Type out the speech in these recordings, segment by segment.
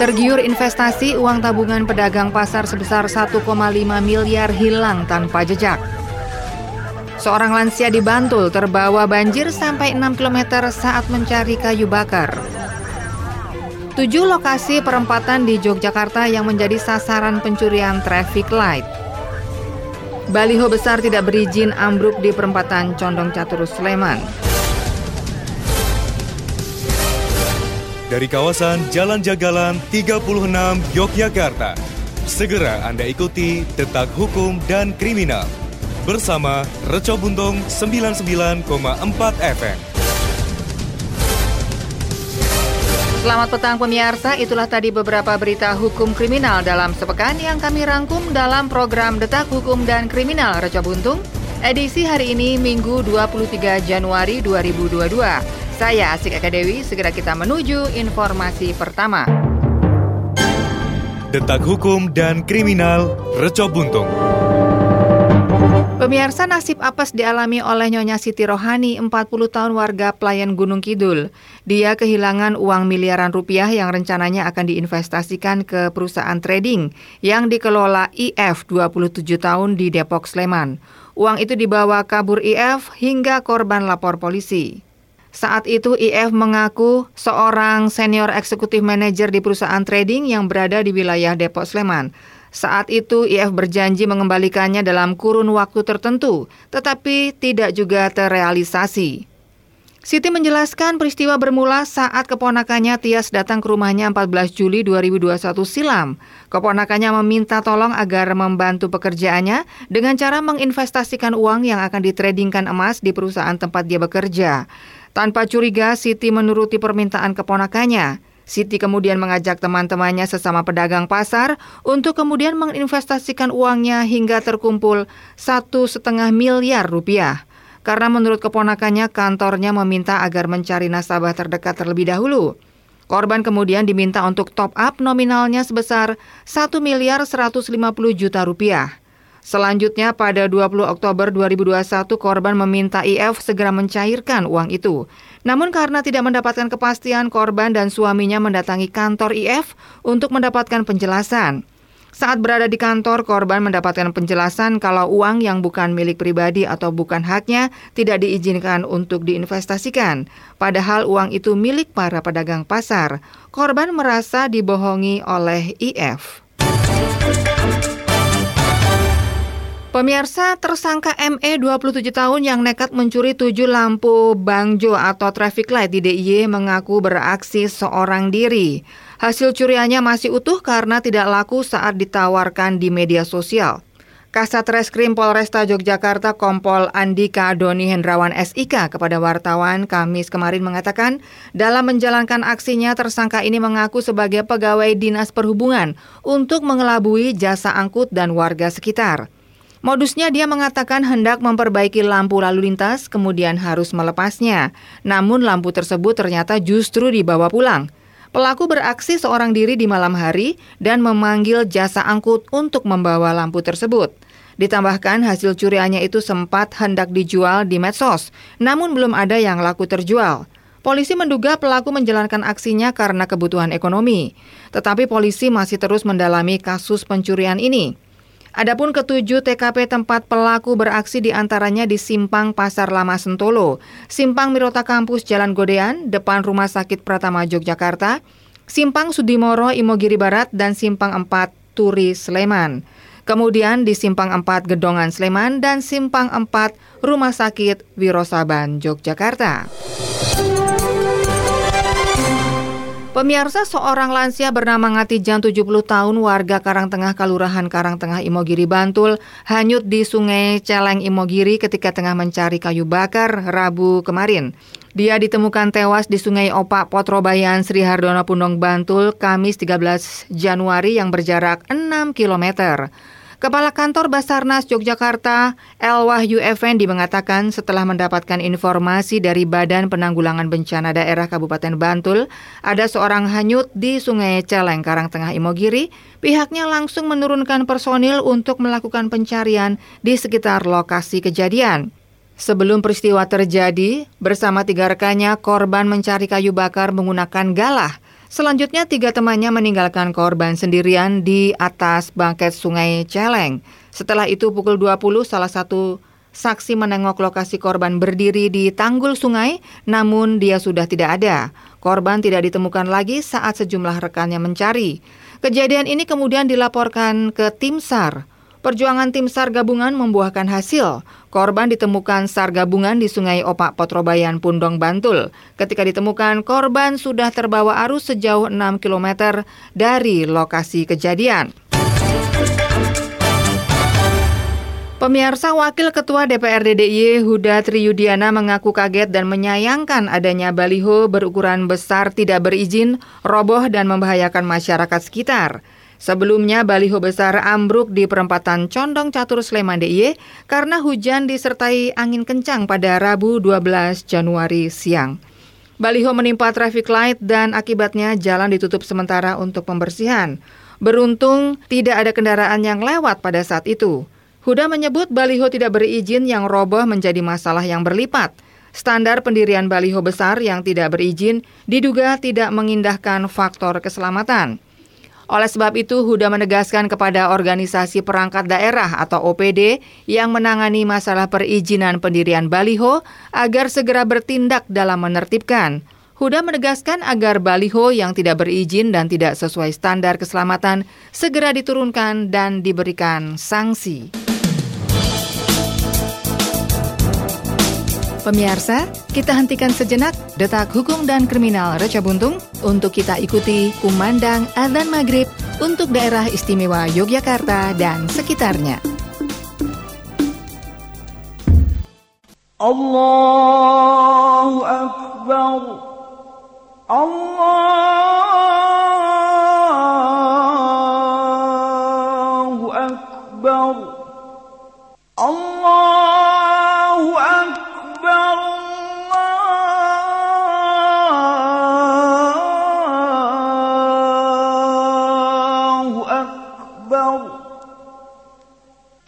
Tergiur investasi, uang tabungan pedagang pasar sebesar 1,5 miliar hilang tanpa jejak. Seorang lansia di Bantul terbawa banjir sampai 6 km saat mencari kayu bakar. Tujuh lokasi perempatan di Yogyakarta yang menjadi sasaran pencurian traffic light. Baliho besar tidak berizin ambruk di perempatan Condong Caturus Sleman. Dari kawasan Jalan Jagalan 36 Yogyakarta. Segera Anda ikuti Detak Hukum dan Kriminal bersama Reco Buntung 99,4 FM. Selamat petang pemirsa, itulah tadi beberapa berita hukum kriminal dalam sepekan yang kami rangkum dalam program Detak Hukum dan Kriminal Reco Buntung, edisi hari ini Minggu 23 Januari 2022. Saya Asik Eka Dewi, segera kita menuju informasi pertama. Detak Hukum dan Kriminal Reco Buntung. Pemirsa nasib apes dialami oleh Nyonya Siti Rohani, 40 tahun warga pelayan Gunung Kidul. Dia kehilangan uang miliaran rupiah yang rencananya akan diinvestasikan ke perusahaan trading yang dikelola IF 27 tahun di Depok, Sleman. Uang itu dibawa kabur IF hingga korban lapor polisi. Saat itu IF mengaku seorang senior eksekutif manajer di perusahaan trading yang berada di wilayah Depok Sleman. Saat itu IF berjanji mengembalikannya dalam kurun waktu tertentu, tetapi tidak juga terrealisasi. Siti menjelaskan peristiwa bermula saat keponakannya Tias datang ke rumahnya 14 Juli 2021 silam. Keponakannya meminta tolong agar membantu pekerjaannya dengan cara menginvestasikan uang yang akan ditradingkan emas di perusahaan tempat dia bekerja. Tanpa curiga, Siti menuruti permintaan keponakannya. Siti kemudian mengajak teman-temannya sesama pedagang pasar untuk kemudian menginvestasikan uangnya hingga terkumpul satu setengah miliar rupiah. Karena menurut keponakannya kantornya meminta agar mencari nasabah terdekat terlebih dahulu. Korban kemudian diminta untuk top up nominalnya sebesar 1 miliar 150 juta rupiah. Selanjutnya pada 20 Oktober 2021 korban meminta IF segera mencairkan uang itu. Namun karena tidak mendapatkan kepastian korban dan suaminya mendatangi kantor IF untuk mendapatkan penjelasan. Saat berada di kantor, korban mendapatkan penjelasan kalau uang yang bukan milik pribadi atau bukan haknya tidak diizinkan untuk diinvestasikan. Padahal uang itu milik para pedagang pasar. Korban merasa dibohongi oleh IF. Pemirsa tersangka ME 27 tahun yang nekat mencuri 7 lampu bangjo atau traffic light di DIY mengaku beraksi seorang diri. Hasil curiannya masih utuh karena tidak laku saat ditawarkan di media sosial. Kasat Reskrim Polresta Yogyakarta Kompol Andika Doni Hendrawan SIK kepada wartawan Kamis kemarin mengatakan dalam menjalankan aksinya tersangka ini mengaku sebagai pegawai dinas perhubungan untuk mengelabui jasa angkut dan warga sekitar. Modusnya dia mengatakan hendak memperbaiki lampu lalu lintas, kemudian harus melepasnya. Namun lampu tersebut ternyata justru dibawa pulang. Pelaku beraksi seorang diri di malam hari dan memanggil jasa angkut untuk membawa lampu tersebut. Ditambahkan hasil curiannya itu sempat hendak dijual di medsos, namun belum ada yang laku terjual. Polisi menduga pelaku menjalankan aksinya karena kebutuhan ekonomi. Tetapi polisi masih terus mendalami kasus pencurian ini. Adapun ketujuh TKP tempat pelaku beraksi di antaranya di Simpang Pasar Lama Sentolo, Simpang Mirota Kampus Jalan Godean, depan Rumah Sakit Pratama Yogyakarta, Simpang Sudimoro Imogiri Barat, dan Simpang 4 Turi Sleman. Kemudian di Simpang 4 Gedongan Sleman dan Simpang 4 Rumah Sakit Wirosaban Yogyakarta. Pemirsa seorang lansia bernama Ngatijan 70 tahun warga Karangtengah Kalurahan Karangtengah Imogiri Bantul hanyut di Sungai Celeng Imogiri ketika tengah mencari kayu bakar Rabu kemarin. Dia ditemukan tewas di Sungai Opak Potrobayan Sri Hardono Pundong Bantul Kamis 13 Januari yang berjarak 6 kilometer. Kepala Kantor Basarnas Yogyakarta, El Wahyu Effendi mengatakan setelah mendapatkan informasi dari Badan Penanggulangan Bencana Daerah Kabupaten Bantul, ada seorang hanyut di Sungai Celeng, Karangtengah Imogiri, pihaknya langsung menurunkan personil untuk melakukan pencarian di sekitar lokasi kejadian. Sebelum peristiwa terjadi, bersama tiga rekannya, korban mencari kayu bakar menggunakan galah Selanjutnya, tiga temannya meninggalkan korban sendirian di atas bangket sungai Celeng. Setelah itu pukul 20, salah satu saksi menengok lokasi korban berdiri di tanggul sungai, namun dia sudah tidak ada. Korban tidak ditemukan lagi saat sejumlah rekannya mencari. Kejadian ini kemudian dilaporkan ke tim SAR. Perjuangan tim SAR gabungan membuahkan hasil. Korban ditemukan SAR gabungan di Sungai Opak Potrobayan, Pundong, Bantul. Ketika ditemukan, korban sudah terbawa arus sejauh 6 km dari lokasi kejadian. Pemirsa Wakil Ketua DPRD DIY Huda Triyudiana mengaku kaget dan menyayangkan adanya baliho berukuran besar tidak berizin, roboh dan membahayakan masyarakat sekitar. Sebelumnya, baliho besar ambruk di perempatan Condong Catur Sleman DIY karena hujan disertai angin kencang pada Rabu 12 Januari siang. Baliho menimpa traffic light dan akibatnya jalan ditutup sementara untuk pembersihan. Beruntung tidak ada kendaraan yang lewat pada saat itu. Huda menyebut baliho tidak berizin yang roboh menjadi masalah yang berlipat. Standar pendirian baliho besar yang tidak berizin diduga tidak mengindahkan faktor keselamatan. Oleh sebab itu, Huda menegaskan kepada organisasi perangkat daerah atau OPD yang menangani masalah perizinan pendirian baliho agar segera bertindak dalam menertibkan. Huda menegaskan agar baliho yang tidak berizin dan tidak sesuai standar keselamatan segera diturunkan dan diberikan sanksi. Pemirsa, kita hentikan sejenak detak hukum dan kriminal Reca Buntung untuk kita ikuti kumandang adzan maghrib untuk daerah istimewa Yogyakarta dan sekitarnya. Allahu Akbar Allahu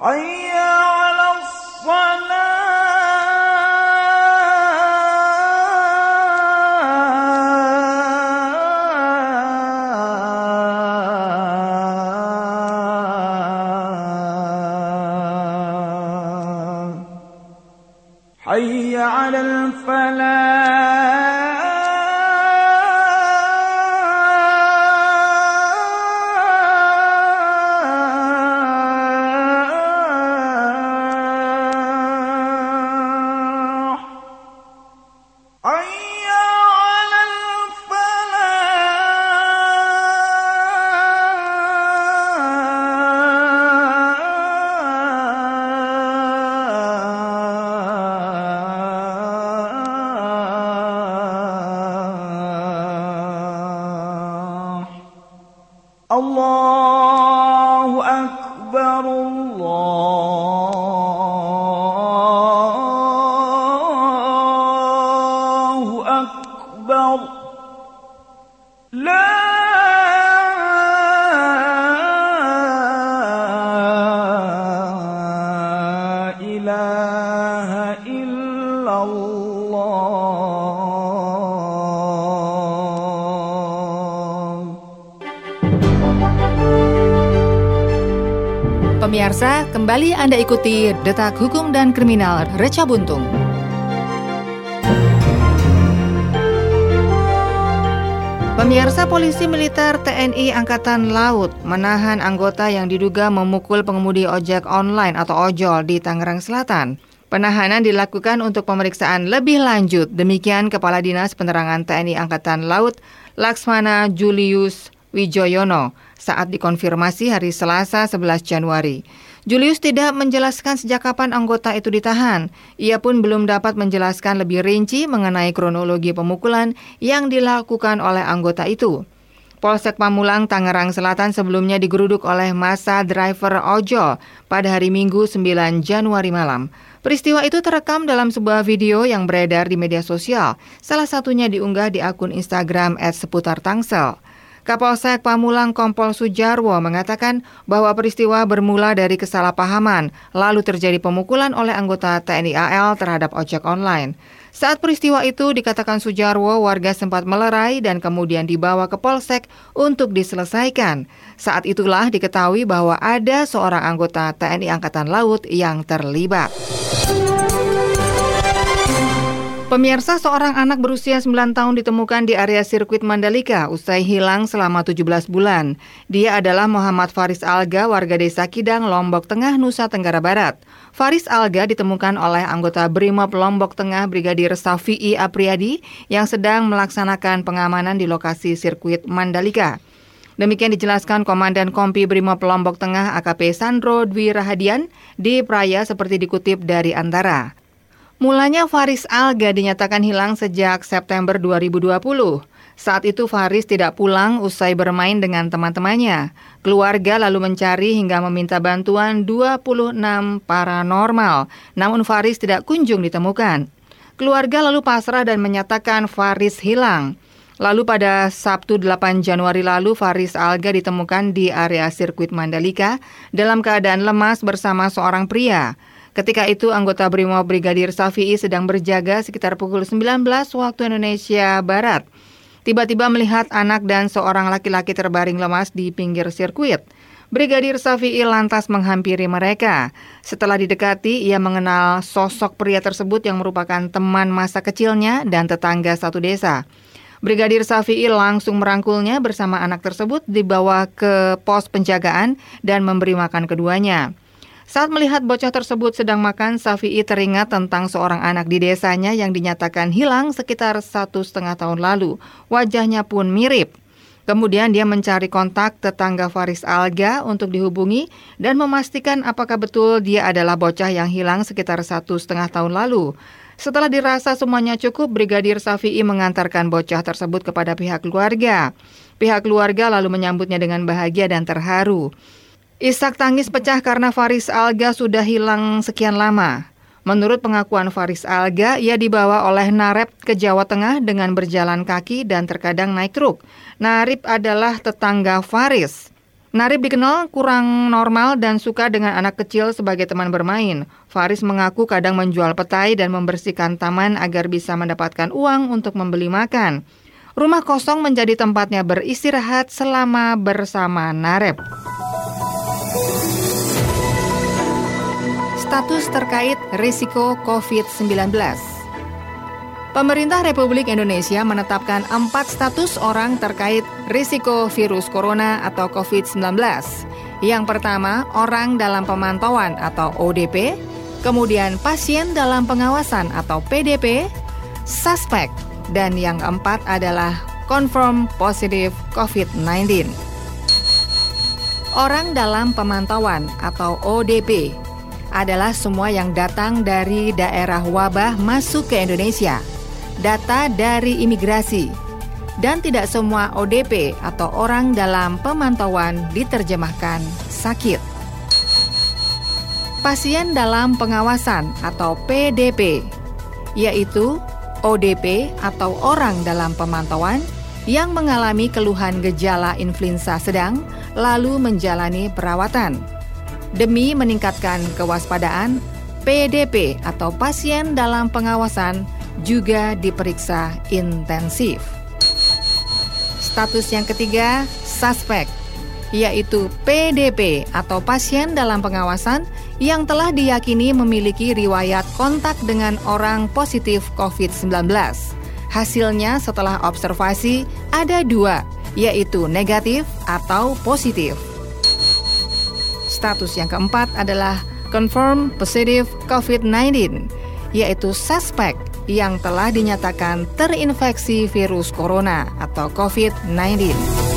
哎呀 Pemirsa, kembali Anda ikuti Detak Hukum dan Kriminal Reca Buntung. Pemirsa Polisi Militer TNI Angkatan Laut menahan anggota yang diduga memukul pengemudi ojek online atau ojol di Tangerang Selatan. Penahanan dilakukan untuk pemeriksaan lebih lanjut. Demikian Kepala Dinas Penerangan TNI Angkatan Laut Laksmana Julius Wijoyono saat dikonfirmasi hari Selasa 11 Januari. Julius tidak menjelaskan sejak kapan anggota itu ditahan. Ia pun belum dapat menjelaskan lebih rinci mengenai kronologi pemukulan yang dilakukan oleh anggota itu. Polsek Pamulang, Tangerang Selatan sebelumnya digeruduk oleh masa driver ojol pada hari Minggu 9 Januari malam. Peristiwa itu terekam dalam sebuah video yang beredar di media sosial. Salah satunya diunggah di akun Instagram @seputar Tangsel. Kapolsek Pamulang Kompol Sujarwo mengatakan bahwa peristiwa bermula dari kesalahpahaman, lalu terjadi pemukulan oleh anggota TNI AL terhadap ojek online. Saat peristiwa itu dikatakan Sujarwo, warga sempat melerai dan kemudian dibawa ke Polsek untuk diselesaikan. Saat itulah diketahui bahwa ada seorang anggota TNI Angkatan Laut yang terlibat. Pemirsa seorang anak berusia 9 tahun ditemukan di area sirkuit Mandalika usai hilang selama 17 bulan. Dia adalah Muhammad Faris Alga, warga desa Kidang, Lombok Tengah, Nusa Tenggara Barat. Faris Alga ditemukan oleh anggota Brimob Lombok Tengah Brigadir Safi'i Apriyadi yang sedang melaksanakan pengamanan di lokasi sirkuit Mandalika. Demikian dijelaskan Komandan Kompi Brimob Lombok Tengah AKP Sandro Dwi Rahadian di Praya seperti dikutip dari Antara. Mulanya Faris Alga dinyatakan hilang sejak September 2020. Saat itu Faris tidak pulang usai bermain dengan teman-temannya. Keluarga lalu mencari hingga meminta bantuan 26 paranormal, namun Faris tidak kunjung ditemukan. Keluarga lalu pasrah dan menyatakan Faris hilang. Lalu pada Sabtu 8 Januari lalu Faris Alga ditemukan di area sirkuit Mandalika dalam keadaan lemas bersama seorang pria. Ketika itu anggota Brimob Brigadir Safi'i sedang berjaga sekitar pukul 19 waktu Indonesia Barat. Tiba-tiba melihat anak dan seorang laki-laki terbaring lemas di pinggir sirkuit. Brigadir Safi'i lantas menghampiri mereka. Setelah didekati, ia mengenal sosok pria tersebut yang merupakan teman masa kecilnya dan tetangga satu desa. Brigadir Safi'i langsung merangkulnya bersama anak tersebut dibawa ke pos penjagaan dan memberi makan keduanya. Saat melihat bocah tersebut sedang makan, Safi'i teringat tentang seorang anak di desanya yang dinyatakan hilang sekitar satu setengah tahun lalu. Wajahnya pun mirip. Kemudian dia mencari kontak tetangga Faris Alga untuk dihubungi dan memastikan apakah betul dia adalah bocah yang hilang sekitar satu setengah tahun lalu. Setelah dirasa semuanya cukup, Brigadir Safi'i mengantarkan bocah tersebut kepada pihak keluarga. Pihak keluarga lalu menyambutnya dengan bahagia dan terharu. Isak tangis pecah karena Faris Alga sudah hilang sekian lama. Menurut pengakuan Faris Alga, ia dibawa oleh Narep ke Jawa Tengah dengan berjalan kaki dan terkadang naik truk. Narip adalah tetangga Faris. Narip dikenal kurang normal dan suka dengan anak kecil sebagai teman bermain. Faris mengaku kadang menjual petai dan membersihkan taman agar bisa mendapatkan uang untuk membeli makan. Rumah kosong menjadi tempatnya beristirahat selama bersama Narep. Status terkait risiko COVID-19 Pemerintah Republik Indonesia menetapkan empat status orang terkait risiko virus corona atau COVID-19. Yang pertama, orang dalam pemantauan atau ODP, kemudian pasien dalam pengawasan atau PDP, suspek, dan yang keempat adalah confirm positif COVID-19. Orang dalam pemantauan atau ODP adalah semua yang datang dari daerah wabah masuk ke Indonesia, data dari imigrasi, dan tidak semua ODP atau orang dalam pemantauan diterjemahkan sakit. Pasien dalam pengawasan atau PDP, yaitu ODP atau orang dalam pemantauan yang mengalami keluhan gejala influenza sedang lalu menjalani perawatan Demi meningkatkan kewaspadaan, PDP atau pasien dalam pengawasan juga diperiksa intensif. Status yang ketiga, suspek, yaitu PDP atau pasien dalam pengawasan yang telah diyakini memiliki riwayat kontak dengan orang positif COVID-19. Hasilnya setelah observasi ada dua, yaitu negatif atau positif. Status yang keempat adalah confirm positive COVID-19, yaitu suspek yang telah dinyatakan terinfeksi virus corona atau COVID-19.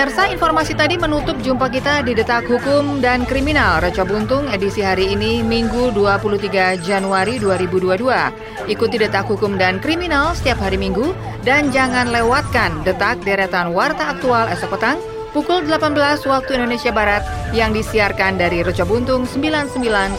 Pemirsa, informasi tadi menutup jumpa kita di Detak Hukum dan Kriminal Reco Buntung edisi hari ini Minggu 23 Januari 2022. Ikuti Detak Hukum dan Kriminal setiap hari Minggu dan jangan lewatkan Detak Deretan Warta Aktual esok petang pukul 18 waktu Indonesia Barat yang disiarkan dari Reco Buntung 99,4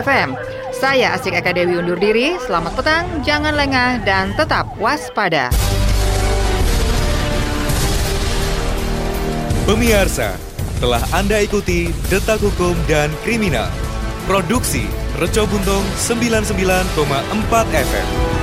FM. Saya Asik Eka Dewi undur diri, selamat petang, jangan lengah dan tetap waspada. Pemirsa, telah Anda ikuti Detak Hukum dan Kriminal. Produksi Reco Buntung 99,4 FM.